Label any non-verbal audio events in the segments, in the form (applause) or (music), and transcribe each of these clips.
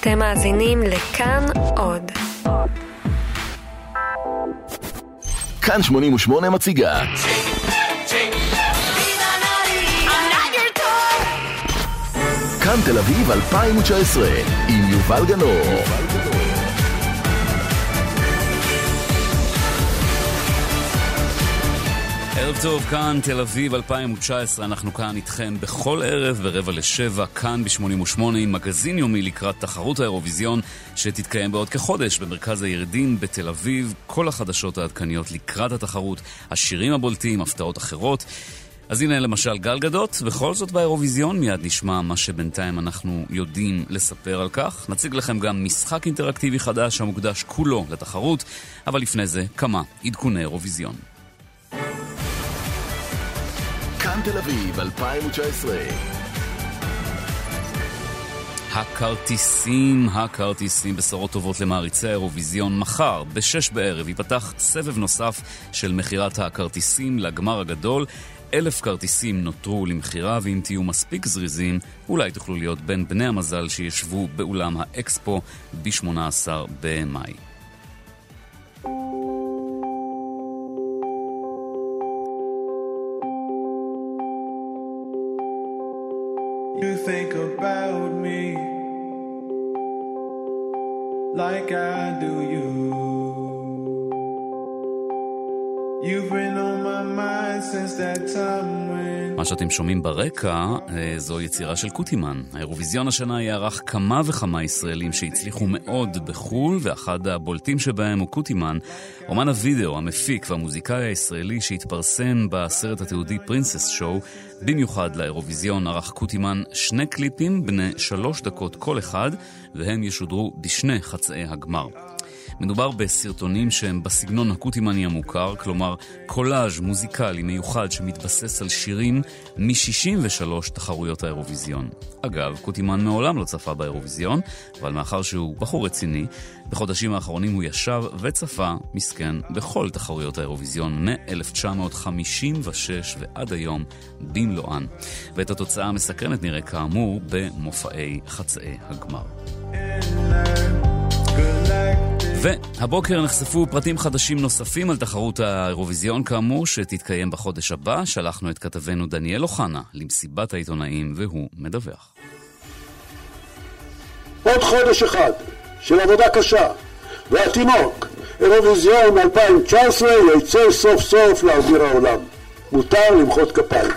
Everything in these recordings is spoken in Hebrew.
אתם מאזינים לכאן עוד. כאן 88 מציגה. כאן תל אביב 2019 עם יובל גנור. ערב טוב, כאן תל אביב 2019, אנחנו כאן איתכם בכל ערב ברבע לשבע, כאן ב-88 עם מגזין יומי לקראת תחרות האירוויזיון שתתקיים בעוד כחודש במרכז הירדים בתל אביב, כל החדשות העדכניות לקראת התחרות, השירים הבולטים, הפתעות אחרות. אז הנה למשל גל גדות, בכל זאת באירוויזיון מיד נשמע מה שבינתיים אנחנו יודעים לספר על כך. נציג לכם גם משחק אינטראקטיבי חדש המוקדש כולו לתחרות, אבל לפני זה כמה עדכוני אירוויזיון. כאן תל אביב 2019 הכרטיסים, הכרטיסים, בשורות טובות למעריצי האירוויזיון. מחר, בשש בערב, ייפתח סבב נוסף של מכירת הכרטיסים לגמר הגדול. אלף כרטיסים נותרו למכירה, ואם תהיו מספיק זריזים, אולי תוכלו להיות בין בני המזל שישבו באולם האקספו ב-18 במאי. מה שאתם שומעים ברקע אה, זו יצירה של קוטימן. האירוויזיון השנה יערך כמה וכמה ישראלים שהצליחו מאוד בחו"ל, ואחד הבולטים שבהם הוא קוטימן, אומן הווידאו, המפיק והמוזיקאי הישראלי שהתפרסם בסרט התיעודי פרינסס שואו. במיוחד לאירוויזיון ערך קוטימן שני קליפים בני שלוש דקות כל אחד, והם ישודרו בשני חצאי הגמר. מדובר בסרטונים שהם בסגנון הקוטימני המוכר, כלומר קולאז' מוזיקלי מיוחד שמתבסס על שירים מ-63 תחרויות האירוויזיון. אגב, קוטימן מעולם לא צפה באירוויזיון, אבל מאחר שהוא בחור רציני, בחודשים האחרונים הוא ישב וצפה, מסכן, בכל תחרויות האירוויזיון מ-1956 ועד היום במלואן. ואת התוצאה המסקרנת נראה כאמור במופעי חצאי הגמר. והבוקר נחשפו פרטים חדשים נוספים על תחרות האירוויזיון כאמור, שתתקיים בחודש הבא. שלחנו את כתבנו דניאל אוחנה למסיבת העיתונאים, והוא מדווח. עוד חודש אחד של עבודה קשה, והתינוק, אירוויזיון 2019, יצא סוף סוף לאוויר העולם. מותר למחוא כפיים.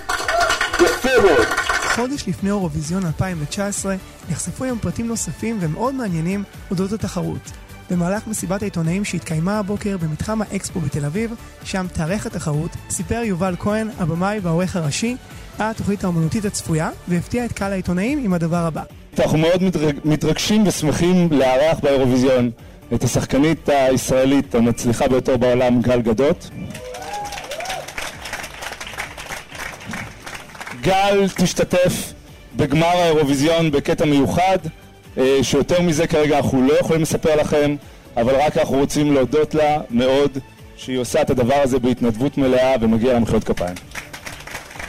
יפה מאוד. חודש לפני אירוויזיון 2019 נחשפו היום פרטים נוספים ומאוד מעניינים אודות התחרות. במהלך מסיבת העיתונאים שהתקיימה הבוקר במתחם האקספו בתל אביב, שם תארך התחרות, סיפר יובל כהן, הבמאי והעורך הראשי, על התוכנית האומנותית הצפויה, והפתיע את קהל העיתונאים עם הדבר הבא. אנחנו מאוד מתרג... מתרגשים ושמחים לארח באירוויזיון את השחקנית הישראלית המצליחה ביותר בעולם, גל גדות. גל תשתתף בגמר האירוויזיון בקטע מיוחד, שיותר מזה כרגע אנחנו לא יכולים לספר לכם, אבל רק אנחנו רוצים להודות לה מאוד שהיא עושה את הדבר הזה בהתנדבות מלאה ומגיע לה מחיאות כפיים.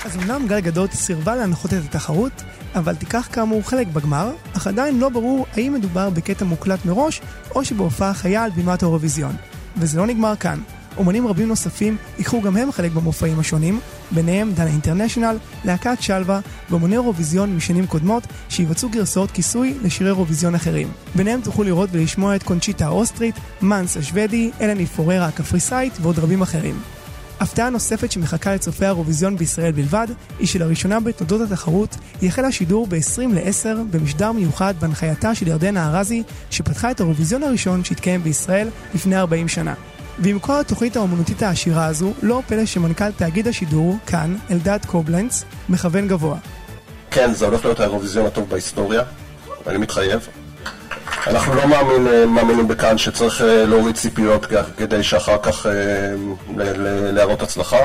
אז אמנם גל גדות סירבה להנחות את התחרות, אבל תיקח כאמור חלק בגמר, אך עדיין לא ברור האם מדובר בקטע מוקלט מראש, או שבהופעה חיה על בימת האירוויזיון. וזה לא נגמר כאן. אומנים רבים נוספים ייקחו גם הם חלק במופעים השונים, ביניהם דנה אינטרנשיונל, להקת שלווה ואומני אירוויזיון משנים קודמות שיבצעו גרסאות כיסוי לשירי אירוויזיון אחרים. ביניהם תוכלו לראות ולשמוע את קונצ'יטה האוסטרית, מאנס השוודי, אלני פוררה הקפריסאית ועוד רבים אחרים. הפתעה נוספת שמחכה לצופי האירוויזיון בישראל בלבד, היא שלראשונה בתולדות התחרות יחל השידור ב-20 ל-10 במשדר מיוחד בהנחייתה של ירדנה ארזי, שפתחה את האירוויזיון הראשון שהתקיים בישראל לפני 40 שנה. ועם כל התוכנית האומנותית העשירה הזו, לא פלא שמנכ"ל תאגיד השידור, כאן, אלדד קובלנץ, מכוון גבוה. כן, זה הולך להיות האירוויזיון הטוב בהיסטוריה, אני מתחייב. אנחנו לא מאמין, מאמינים בכאן שצריך אה, להוריד ציפיות כדי שאחר כך אה, להראות הצלחה.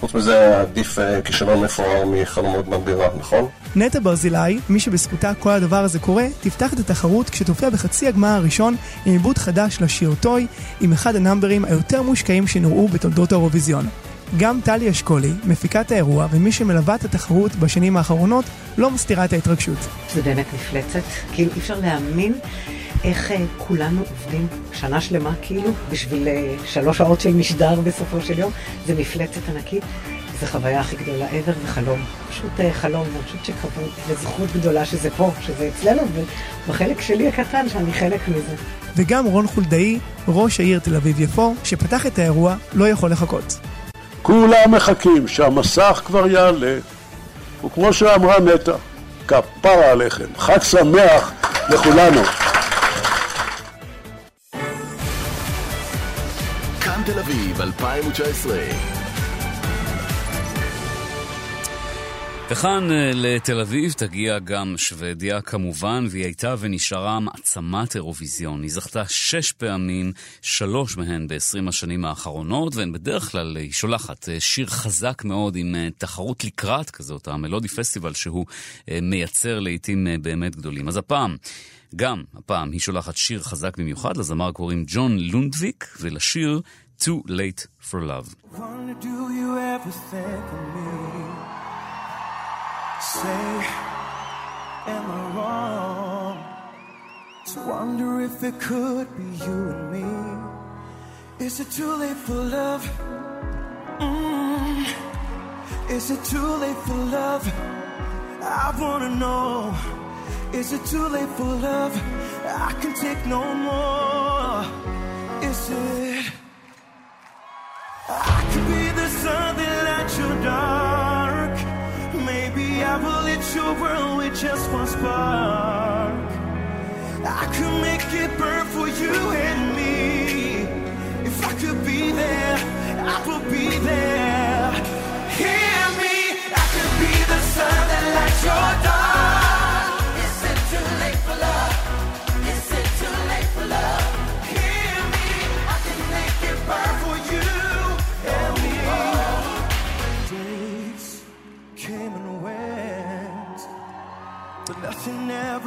חוץ מזה עדיף אה, כישלון מפואר מחלומות במדינה, נכון? נטע ברזילי, מי שבזכותה כל הדבר הזה קורה, תפתח את התחרות כשתופיע בחצי הגמר הראשון עם עיבוד חדש לשיר טוי, עם אחד הנאמברים היותר מושקעים שנראו בתולדות האירוויזיון. גם טלי אשכולי, מפיקת האירוע ומי שמלווה את התחרות בשנים האחרונות, לא מסתירה את ההתרגשות. זה באמת מפלצת, כאילו אי אפשר להאמין איך אה, כולנו עובדים שנה שלמה כאילו בשביל אה, שלוש שעות של משדר בסופו של יום, זה מפלצת ענקית. זו חוויה הכי גדולה ever וחלום. פשוט אה, חלום, ואני חושבת שקבעו, וזכות גדולה שזה פה, שזה אצלנו, ובחלק שלי הקטן שאני חלק מזה. וגם רון חולדאי, ראש העיר תל אביב-יפו, שפתח את האירוע, לא יכול לחכות. כולם מחכים שהמסך כבר יעלה, וכמו שאמרה נטע, כפרה עליכם. חג שמח לכולנו. כאן תל אביב 2019 וכאן אה, לתל אביב תגיע גם שוודיה כמובן, והיא הייתה ונשארה מעצמת אירוויזיון. היא זכתה שש פעמים, שלוש מהן ב-20 השנים האחרונות, והן בדרך כלל, היא שולחת אה, שיר חזק מאוד עם אה, תחרות לקראת כזאת, המלודי פסטיבל שהוא מייצר לעיתים באמת גדולים. אז הפעם... גם הפעם היא שולחת שיר חזק במיוחד, לזמר קוראים ג'ון לונדוויק, ולשיר Too Late for Love. Wonder if it could be you and me? Is it too late for love? Mm. Is it too late for love? I wanna know. Is it too late for love? I can take no more. Is it? Your world with just one spark. I could make it burn for you and me. If I could be there, I will be there.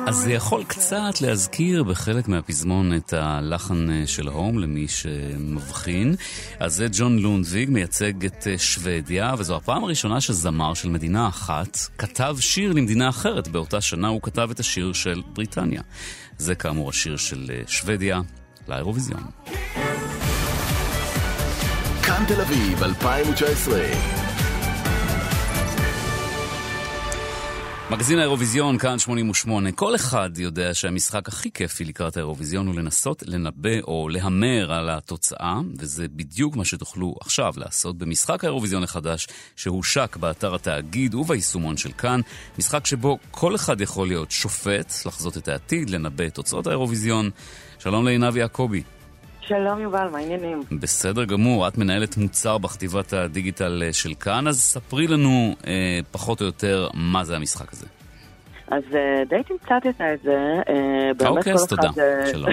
אז זה יכול קצת להזכיר בחלק מהפזמון את הלחן של הום, למי שמבחין. אז זה ג'ון לונדוויג, מייצג את אה, שוודיה, וזו הפעם הראשונה שזמר של מדינה אחת כתב שיר למדינה אחרת. באותה שנה הוא כתב את השיר של בריטניה. זה כאמור השיר של אה, שוודיה לאירוויזיון. כאן תל אביב 2019 מגזין האירוויזיון, כאן 88. כל אחד יודע שהמשחק הכי כיפי לקראת האירוויזיון הוא לנסות לנבא או להמר על התוצאה, וזה בדיוק מה שתוכלו עכשיו לעשות במשחק האירוויזיון החדש, שהושק באתר התאגיד וביישומון של כאן. משחק שבו כל אחד יכול להיות שופט, לחזות את העתיד, לנבא את תוצאות האירוויזיון. שלום לעינב יעקבי. שלום יובל, מה העניינים? בסדר גמור, את מנהלת מוצר בחטיבת הדיגיטל אה, של כאן, אז ספרי לנו אה, פחות או יותר מה זה המשחק הזה. אז אה, די תמצאת את זה, אה, באמת כל אז תודה. אחד... אה, שלום.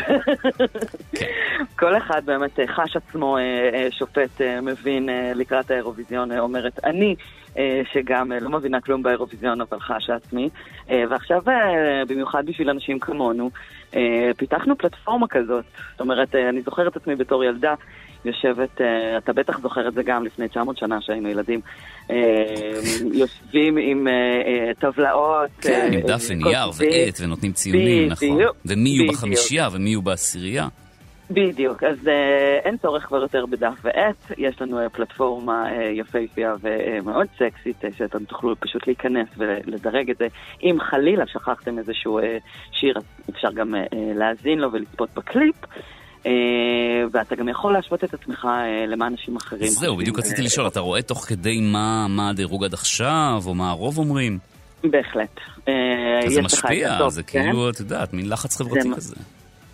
(laughs) כן. כל אחד באמת אה, חש עצמו אה, אה, שופט אה, מבין אה, לקראת האירוויזיון, אה, אומרת אני, אה, שגם אה, לא מבינה כלום באירוויזיון, אבל חשה עצמי. אה, ועכשיו, אה, במיוחד בשביל אנשים כמונו, אה, פיתחנו פלטפורמה כזאת. זאת אומרת, אה, אני זוכרת עצמי בתור ילדה. יושבת, אה, אתה בטח זוכר את זה גם לפני 900 שנה שהיינו ילדים, אה, יושבים עם אה, טבלאות. כן, עם דף ונייר. ועט ונותנים ציונים, נכון. ומי יהיו. בחמישייה ומי יהיו בעשירייה. בדיוק, אז אה, אין צורך כבר יותר בדף ועט, יש לנו אה, פלטפורמה אה, יפהפייה ומאוד סקסית, אה, שאתם תוכלו פשוט להיכנס ולדרג את זה. אם חלילה שכחתם איזשהו אה, שיר, אז אפשר גם אה, להאזין לו ולצפות בקליפ. אה, ואתה גם יכול להשוות את עצמך אה, למה אנשים אחרים זהו, בדיוק רציתי אה, לשאול, אתה רואה תוך כדי מה הדירוג עד עכשיו, או מה הרוב אומרים? בהחלט. זה משפיע, זה כן? כאילו, את יודעת, מין לחץ חברתי זה- כזה.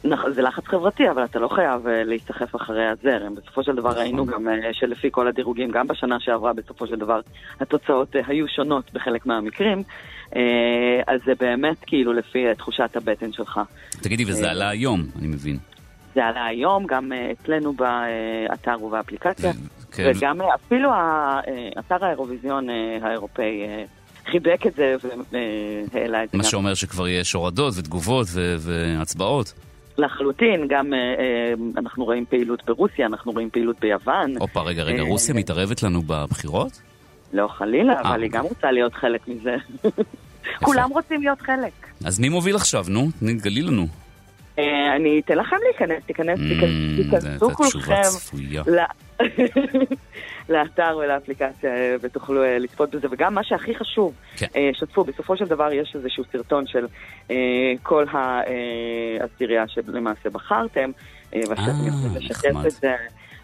נכון, זה לחץ חברתי, אבל אתה לא חייב להסתחף אחרי הזרם. בסופו של דבר נכון. ראינו גם שלפי כל הדירוגים, גם בשנה שעברה, בסופו של דבר התוצאות היו שונות בחלק מהמקרים. אז זה באמת כאילו לפי תחושת הבטן שלך. תגידי, וזה עלה היום, אני מבין. זה עלה היום, גם אה, אצלנו באתר ובאפליקציה, כן, וגם אה, אפילו אה, אתר האירוויזיון האירופאי חיבק את זה והעלה את זה. מה גם. שאומר שכבר יש הורדות ותגובות והצבעות. לחלוטין, גם אה, אה, אנחנו רואים פעילות ברוסיה, אנחנו רואים פעילות ביוון. הופה, רגע, רגע, אה, רוסיה מתערבת לנו בבחירות? לא חלילה, אבל היא גם רוצה להיות חלק מזה. כולם רוצים להיות חלק. אז מי מוביל עכשיו, נו? תגלי לנו. אה, אני אתן לכם להיכנס, תיכנס, Mm, תיכנסו כולכם (laughs) לאתר ולאפליקציה אה, ותוכלו אה, לצפות בזה. וגם מה שהכי חשוב, כן. שתפו, בסופו של דבר יש איזשהו סרטון של כל העשירייה שלמעשה בחרתם, ואתם יכולים לשתף. את זה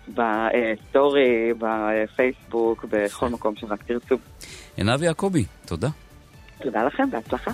בסטורי, בפייסבוק, בכל מקום שרק תרצו. עינב יעקבי, תודה. תודה לכם, בהצלחה.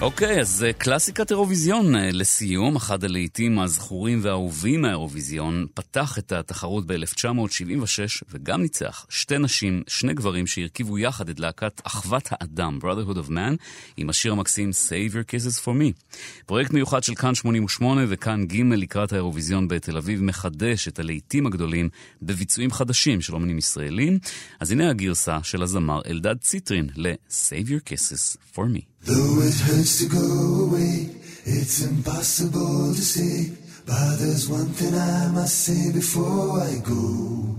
אוקיי, אז אה, קלאסיקת אירוויזיון אה, לסיום, אחד הלהיטים הזכורים והאהובים מהאירוויזיון, פתח את התחרות ב-1976 וגם ניצח שתי נשים, שני גברים שהרכיבו יחד את להקת אחוות האדם, Brotherhood of Man, עם השיר המקסים Save Your Kisses for Me. פרויקט מיוחד של כאן 88 וכאן ג' לקראת האירוויזיון בתל אביב מחדש את הלהיטים הגדולים בביצועים חדשים של אומנים ישראלים. אז הנה הגרסה של הזמר אלדד ציטרין ל-Save Your Kisses for Me. Though it hurts to go away, it's impossible to say. But there's one thing I must say before I go.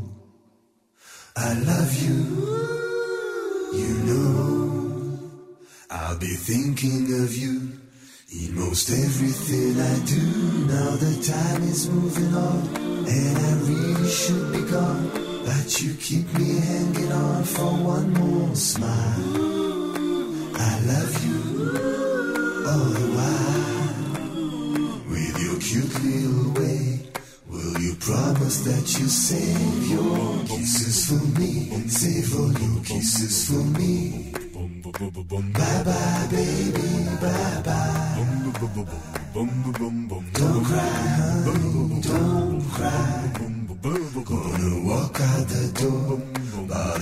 I love you, you know. I'll be thinking of you in most everything I do. Now the time is moving on, and I really should be gone. But you keep me hanging on for one more smile.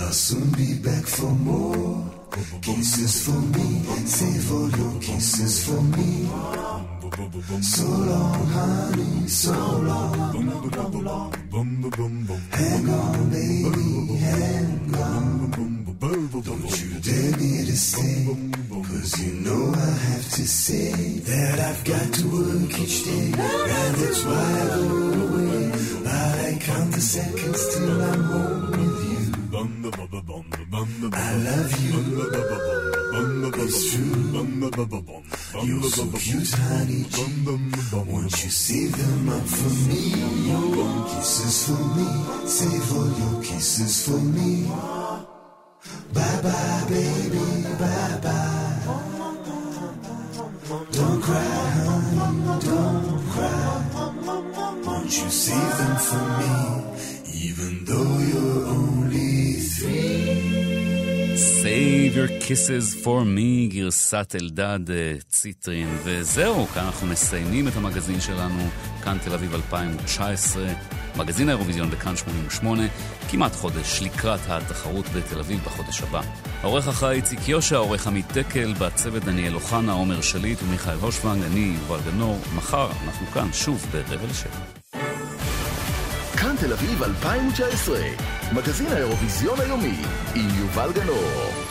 I'll soon be back for more. Kisses for me, save all your kisses for me. So long, honey, so long. Hang on, baby, hang on. Don't you dare me to stay, cause you know I have to say that I've got to work each day, and that's why I go away. I count the seconds till I'm home. I love you. It's true. You're so cute, honey. Won't you save them up for me? Kisses for me. Save all your kisses for me. Bye bye, baby. Bye bye. Your kisses for me, גרסת אלדד אה, ציטרין. וזהו, כאן אנחנו מסיימים את המגזין שלנו, כאן תל אביב 2019, מגזין האירוויזיון בכאן 88, כמעט חודש לקראת התחרות בתל אביב בחודש הבא. העורך אחראי איציק יושע, העורך עמית דקל, בצוות דניאל אוחנה, עומר שליט ומיכאל הושבנג, אני יובל גנור. מחר אנחנו כאן שוב ברבע לשבע. כאן תל אביב 2019, מגזין האירוויזיון היומי, עם יובל גנור.